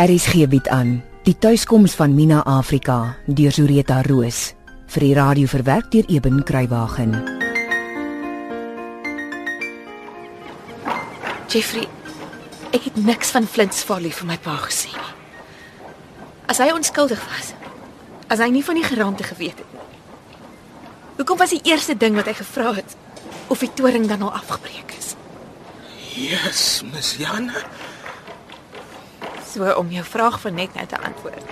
RSG bied aan die tuiskoms van Mina Afrika deur Zureta Roos vir die radio verwerk deur Eben Kruiwagen. Jeffrey, ek het niks van Flint's Folly vir my pa gesê nie. As hy onskuldig was, as hy nie van die geraamte geweet het nie. Hoekom was die eerste ding wat hy gevra het of die toring dan al afgebreek is? Yes, Miss Jana. So om jou vraag van net nou te antwoord.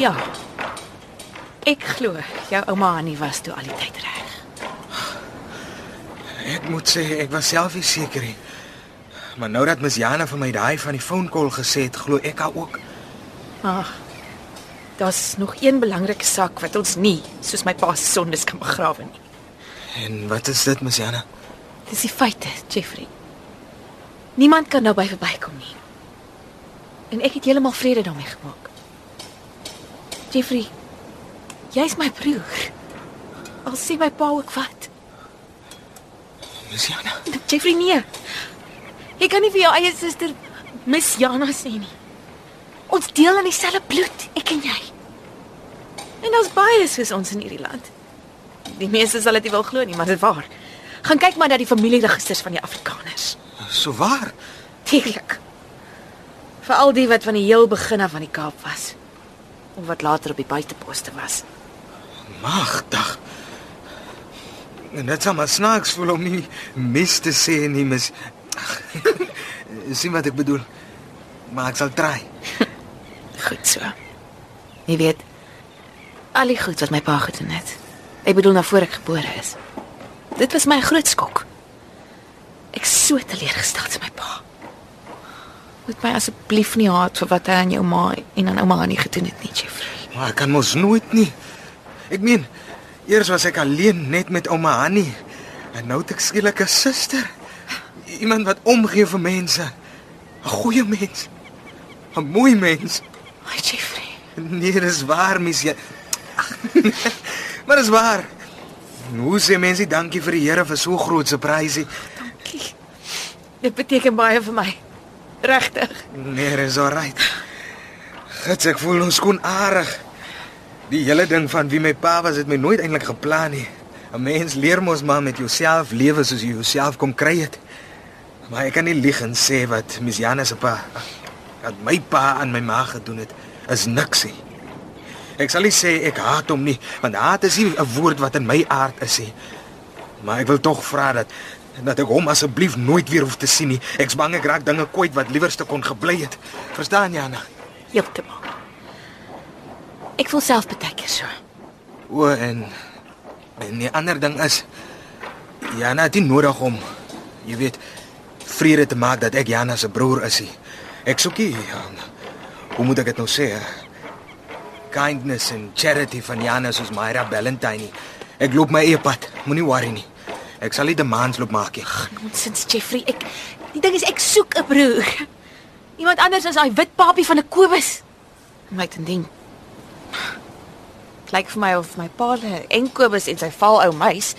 Ja. Ek glo jou ouma Annie was toe al die tyd reg. Ek moet sê ek was self nie seker nie. Maar nou dat Miss Jana vir my daai van die phone call gesê het, glo ek haar ook. Ag. Daar's nog een belangrike saak wat ons nie, soos my pa se sondes kan begrawe nie. En wat is dit, Miss Jana? Dis die feite, Jeffrey. Niemand kan nou by verbykom nie. En ek het heeltemal vrede daarmee gemaak. Jeffrey, jy's my broer. Al sê my pa ook wat. Miss Jana. Jeffrey nee. Jy kan nie vir jou eie suster Miss Jana sê nie. Ons deel in dieselfde bloed, ek en jy. En daar's baie soos ons in hierdie land. Die meeste sal dit nie wil glo nie, maar dit waar. Gaan kyk maar na die familieregisters van die Afrikaners. So waar? Tuurlik. Vir al die wat van die heel begin af van die Kaap was of wat later op die buiteposte was. Magdag. En dit sal maar snaaks voel om nie mis te sê nie, mis. sien wat ek bedoel. Maar ek sal try. Goed so. Jy weet al die goed wat my pa gedoen het. Ek bedoel na voor ek gebore is. Dit was my groot skok. Ek so teleurgestel in my pa. Moet my asseblief nie haat vir wat hy aan jou ma en aan ouma Annie gedoen het nie, Jeffrey. Maar ek kan mos nooit nie. Ek meen, eers was ek alleen net met ouma Annie. En nou het ek skielik 'n suster. Iemand wat omgee vir mense. 'n Goeie mens. 'n Mooi mens. Ai, Jeffrey. Nee, dis waar, mis jy. maar dis waar. Hoe sê mense dankie vir die Here vir so groot surprise? Dankie. Dit beteken baie vir my. Regtig. Nee, dis alright. Gits, ek voel ons kon aardig. Die hele ding van wie my pa was, het my nooit eintlik geplan nie. 'n Mens leer mos maar met jouself lewe soos jy jouself kom kry het. Maar ek kan nie lieg en sê wat Miss Jana se pa, wat my pa aan my ma gedoen het, is niks nie. Ek sal nie sê ek haat hom nie, want haat is nie 'n woord wat in my aard is nie. Maar ek wil tog vra dat dat ek hom asseblief nooit weer hoef te sien nie. Ek's bang ek raak dinge kwyt wat liewerste kon gebly het. Verstaan Jana? Heeltemal. Ek voel self baie keer so. O en en die ander ding is Jana het nie nodig om jy weet vrede te maak dat ek Jana se broer is. Nie. Ek soek nie um, hoe moet ek dit nou sê? Kindness and charity van Jana soos Myra Valentine. Ek loop my eie pad. Moenie worry nie. Ek sal nie demands loop maak nie. Nonsens, Jeffrey. Ek die ding is ek soek 'n broer. Iemand anders as daai wit papie van 'n Kobus. My te ding. Lyk vir my of my pa en Kobus en sy val ou meis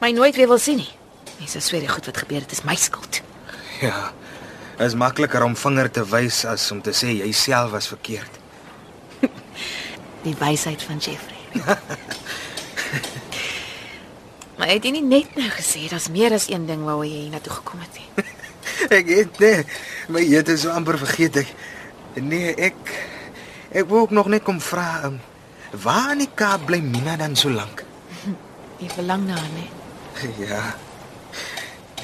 my nooit weer wil sien nie. Mense sweer die goed wat gebeur het is my skuld. Ja. Is makliker om vinger te wys as om te sê jy self was verkeerd. Die wysheid van Jeffrey. maar het jy nie net nou gesê daar's meer as een ding waaroor jy hiernatoe gekom het nie? Ek het nee, my het is so amper vergeet ek. Nee, ek ek wou ook nog net kom vra, um, waar in die Kaap bly Mina dan so lank? Jy verlang na haar, nee. Ja.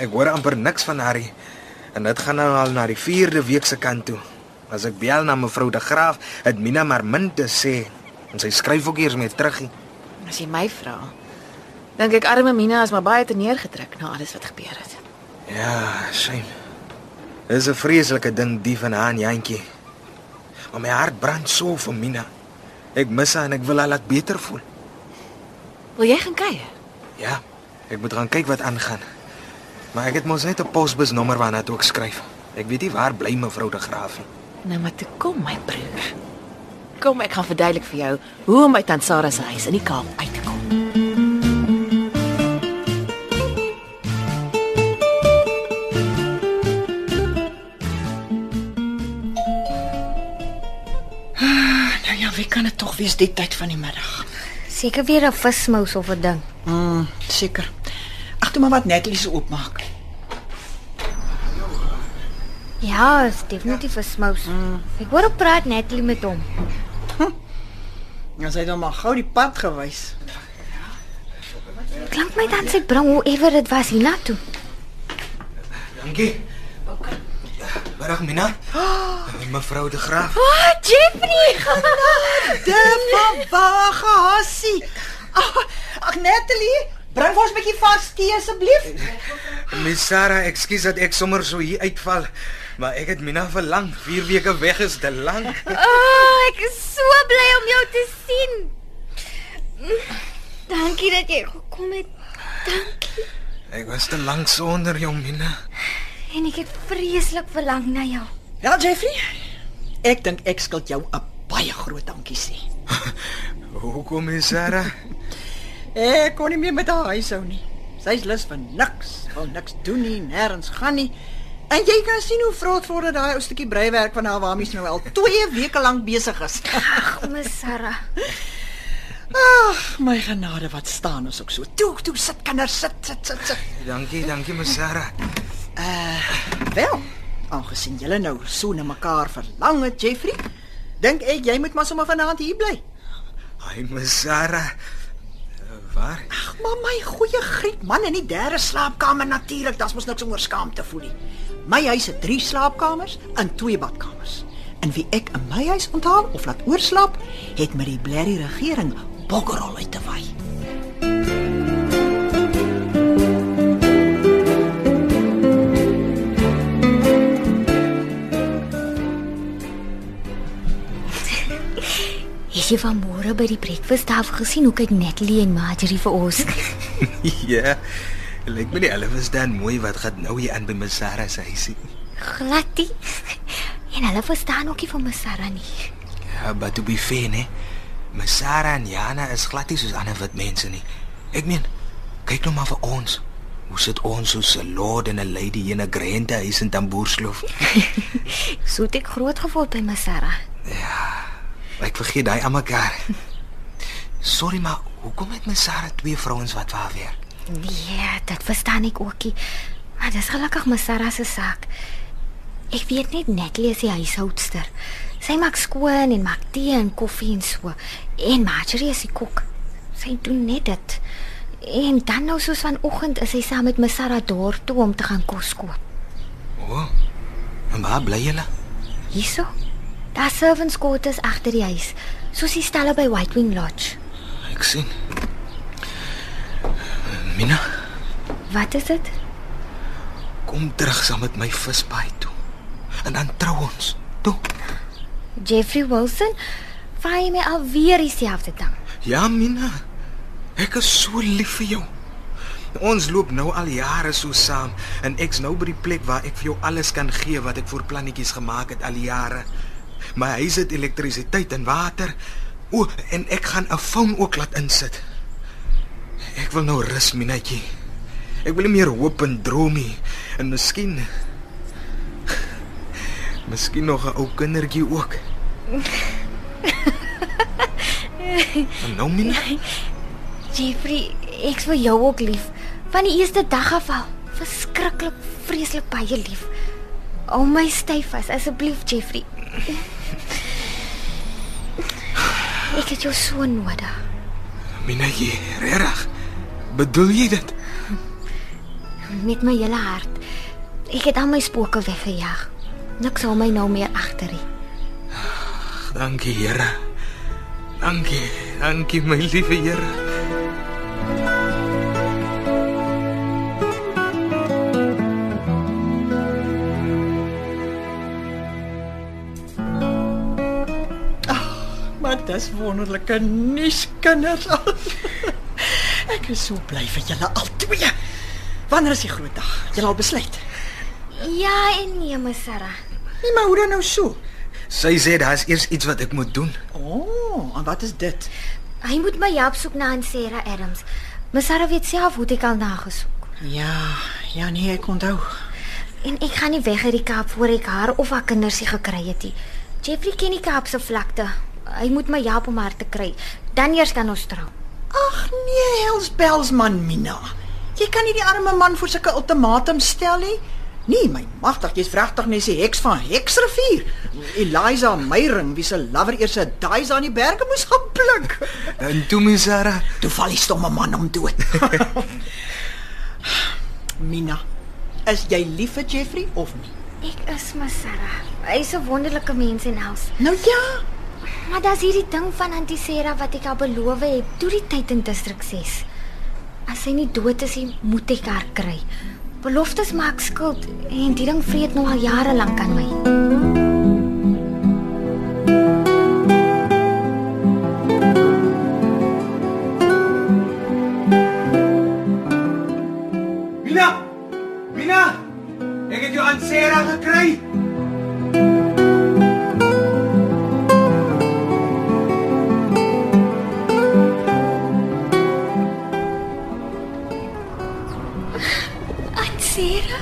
Ek hoor amper niks van haar nie. En dit gaan nou al na die 4de week se kant toe. As ek bel na mevrou De Graaf, het Mina maar min te sê. En sy skryf ook eers meer terug. nie. As jy my vra, dink ek arme Mina is maar baie te neergedruk na alles wat gebeur het. Ja, shame. Dis 'n vreeslike ding die van haar en Jantjie. Maar my hart brand so vir Mina. Ek mis haar en ek wil haar laat beter voel. Wil jy gaan kuier? Ja, ek moet gaan kyk wat aangaan. Maar ek het mos net 'n posbus nommer waarna toe ek skryf. Ek weet nie waar bly mevrou De Graaf nie. Nou maar toe kom my broer. Kom ek gaan verduidelik vir jou hoe om by tant Sarah se huis in die Kaap uit kan dit tog wees die tyd van die middag. Seker weer 'n vismous of 'n ding. Mm, seker. Ag, toe maar wat Natalie se oopmaak. Ja, is definitief 'n smous. Ek hoor op praat Natalie met hom. Dan sy het hom maar gou die pad gewys. Klink my dan sy bring hoe ewer dit was hiernatoe. Dankie. Middag Mina. Mevrou de Graaf. Oh, Jeffrey. De verwage hassie. Ag, ag Natalie, bring vir ons 'n bietjie vars tee asseblief. Miss Sarah, ekskuus dat ek sommer so hier uitval, maar ek het Mina verlang. 4 weke weg is te lank. Oh, ek is so bly om jou te sien. Dankie dat jy gekom het. Dankie. Ek was te lank sonder jou Mina. En ek het vreeslik verlang na jou. Ja, Jeffrey. Ek dink ek skuld jou 'n baie groot dankie sê. Hoekom Miss Sarah? Ek kon nie meer met haar huishou nie. Sy's lus vir niks, wil niks doen nie, nêrens gaan nie. En jy kan sien hoe vrot word daai ou stukkie breiwerk van haar waarmee sy nou al 2 weke lank besig is. Ag, my Sarah. Ag, my genade, wat staan ons ook so. Toe, toe sit kinders, sit, sit, sit, sit. Dankie, dankie Miss Sarah. Wel, aangesien julle nou so na mekaar verlang het, Jeffrey, dink ek jy moet maar sommer vanaand hier bly. Sarah. Uh, Waar? Ag, maar my goeie griet, man, in die derde slaapkamer natuurlik, dit's mos niks om oor skaam te voel nie. My huis het 3 slaapkamers en 2 badkamers. En wie ek in my huis onthaal of laat oorslaap, het met die blerrie regering bokkerol uit te wy. Jy vanmôre by die breakfasttafel gesien hoe kyk Natalie en Marjorie vir ons? ja. Lyk my die hulle was dan mooi wat gaan nou hier aan by Miss Sarah se huisie. Gladie. En hulle verstaan ook nie van my Sarah nie. Ja, but to be fair, né? Miss Sarah en Jana is glad nie soos ander wit mense nie. Ek meen, kyk nou maar vir ons. Hoe sit ons soos 'n lord en 'n lady in 'n grand huis in Tamboerskloof? So het ek groot geword by my Sarah. Ek vergeet daai aan mekaar. Sorry, maar hoekom het Miss Sarah twee vrouens wat vir haar werk? Nee, dit verstaan ek ook nie. Maar dis gelukkig my Sarah se saak. Ek weet net Natalie is die huishoudster. Sy maak skoon en maak tee en koffie en so. En Marjorie is die kok. Sy doen net dit. En dan nou soos vanoggend is sy saam met my Sarah daar toe om te gaan kos koop. O. Oh, en waar bly julle? Hierso. Daar servants quarters agter die huis, soos die stelle by White Wing Lodge. Ek sien. Mina, Wat is dit? kom terug saam met my visbaai toe. En dan trou ons. Toe. Jeffrey Wilson, jy my alweer dieselfde ding? Ja, Mina. Ek is so lief vir jou. Ons loop nou al jare so saam en ek's nou by die plek waar ek vir jou alles kan gee wat ek vir plannetjies gemaak het al die jare. My huis het elektrisiteit en water. O, en ek gaan 'n foon ook laat insit. Ek wil nou rus, Minatjie. Ek wil nie meer hoop en droom nie. En miskien Miskien nog 'n ou kindertjie ook. En nou Mina? Jeffrey, ek vir jou ook lief. Van die eerste dag af al. Verskriklik, vreeslik baie lief. Hou my styf vas asseblief, Jeffrey. Ek het jou so nodig. Minatjie, regtig? Bedoel jy dit? Met my hele hart. Ek het al my spooke weggejaag. Niks hou my nou meer agter nie. Dankie, Here. Dankie. Dankie my liewe Here. Maar dis wonderlike nuus, kinders. Ek is so bly vir julle al twee. Wanneer is die groot dag? Julle al besluit? Ja, en nee, my Sarah. Nee, maar hoe dan nou so? Sy sê daar's eers iets wat ek moet doen. O, oh, en wat is dit? Hy moet my help soek na 'n Sarah Adams. My Sarah weet self hoe ek al nagesoek. Ja, ja nee, ek onthou. En ek gaan nie weg uit die Kaap voor ek haar of haar kinders se gekry het nie. Jeffrey ken die Kaapse vlakte. Hy moet my help om haar te kry. Dan eers kan ons trou. Ag nee, hels bels man Mina. Jy kan nie die arme man voor sulke ultimatum stel nie. Nee, my magtig, jy's regtig net die heks van Heksrivier. Eliza Meyring, wie se lover eers 'n daai aan die berge moes gaan pluk. En toe my Sarah, Toe val die stomme man om dood. Mina, is jy lief vir Jeffrey of nie? Ek is my Sarah. Hy's 'n wonderlike mens en els. Nou ja, Maar daar's hierdie ding van Antisera wat ek haar beloof het, toe die tyd in distrik 6. As sy nie dood is nie, moet ek haar kry. Beloftes maak skuld en die ding vreet nou al jare lank aan my. Antisera?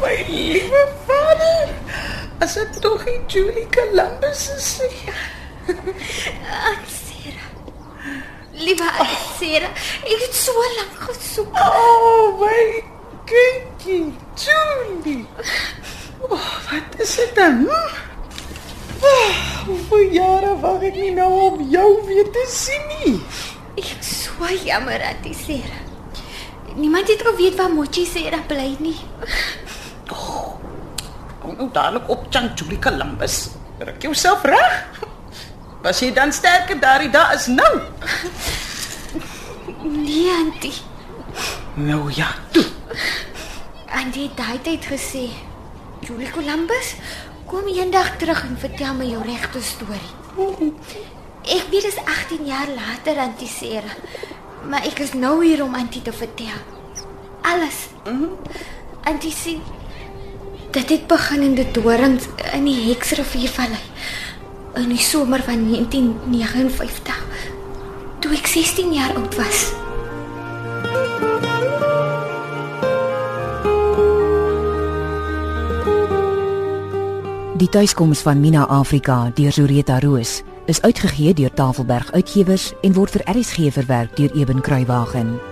my liewe vader. As dit tog nie Julie Columbus is nie. Antisera. Liewe Antisera, ek het so lank gesoek. Oh, my kindjie, Julie. Oh, wat is dit dan? Oh, hoeveel jare wag ek nie nou om jou weer te sien nie. Ek is so jammer, Antisera. Niemand het geweet waar Mochi Sera bly nie. Kom nou dadelik op Chan Julie Columbus. Ruk jouself reg. Was jy dan sterker daardie dag as nou? Nee, Antie. Nou ja, toe. Antie het daai tyd gesê, "Julie Columbus, kom eendag terug en vertel my jou regte storie." Ek weet dit is 18 jaar later, Antie Sera. Maar ek is nou hier om Antie te vertel. Alles. Antie sien dit het begin in die dorings in die Heksriviervallei in die somer van 1959 toe ek 16 jaar oud was. Die tuiskoms van Mina Afrika deur Zureta Roos is uitgegee deur Tafelberg Uitgewers en word vir RSG verwerk deur Eben Kruiwagen.